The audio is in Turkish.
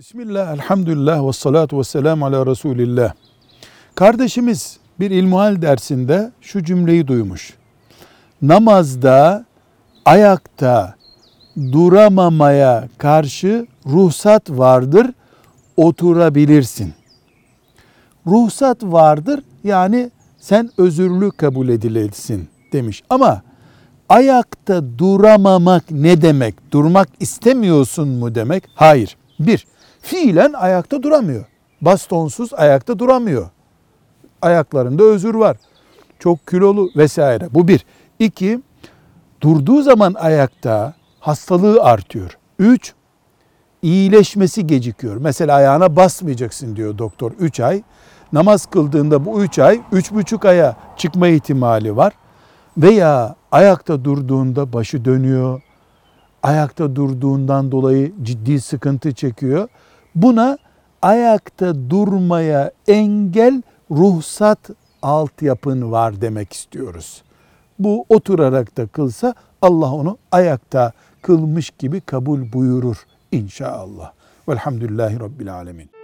Bismillah, elhamdülillah ve salatu ve selamu ala Resulillah. Kardeşimiz bir ilmuhal dersinde şu cümleyi duymuş. Namazda ayakta duramamaya karşı ruhsat vardır, oturabilirsin. Ruhsat vardır yani sen özürlü kabul edilirsin demiş. Ama ayakta duramamak ne demek? Durmak istemiyorsun mu demek? Hayır. Bir, fiilen ayakta duramıyor. Bastonsuz ayakta duramıyor. Ayaklarında özür var. Çok kilolu vesaire. Bu bir. İki, durduğu zaman ayakta hastalığı artıyor. Üç, iyileşmesi gecikiyor. Mesela ayağına basmayacaksın diyor doktor. Üç ay. Namaz kıldığında bu üç ay, üç buçuk aya çıkma ihtimali var. Veya ayakta durduğunda başı dönüyor. Ayakta durduğundan dolayı ciddi sıkıntı çekiyor. Buna ayakta durmaya engel ruhsat altyapın var demek istiyoruz. Bu oturarak da kılsa Allah onu ayakta kılmış gibi kabul buyurur inşallah. Velhamdülillahi Rabbil Alemin.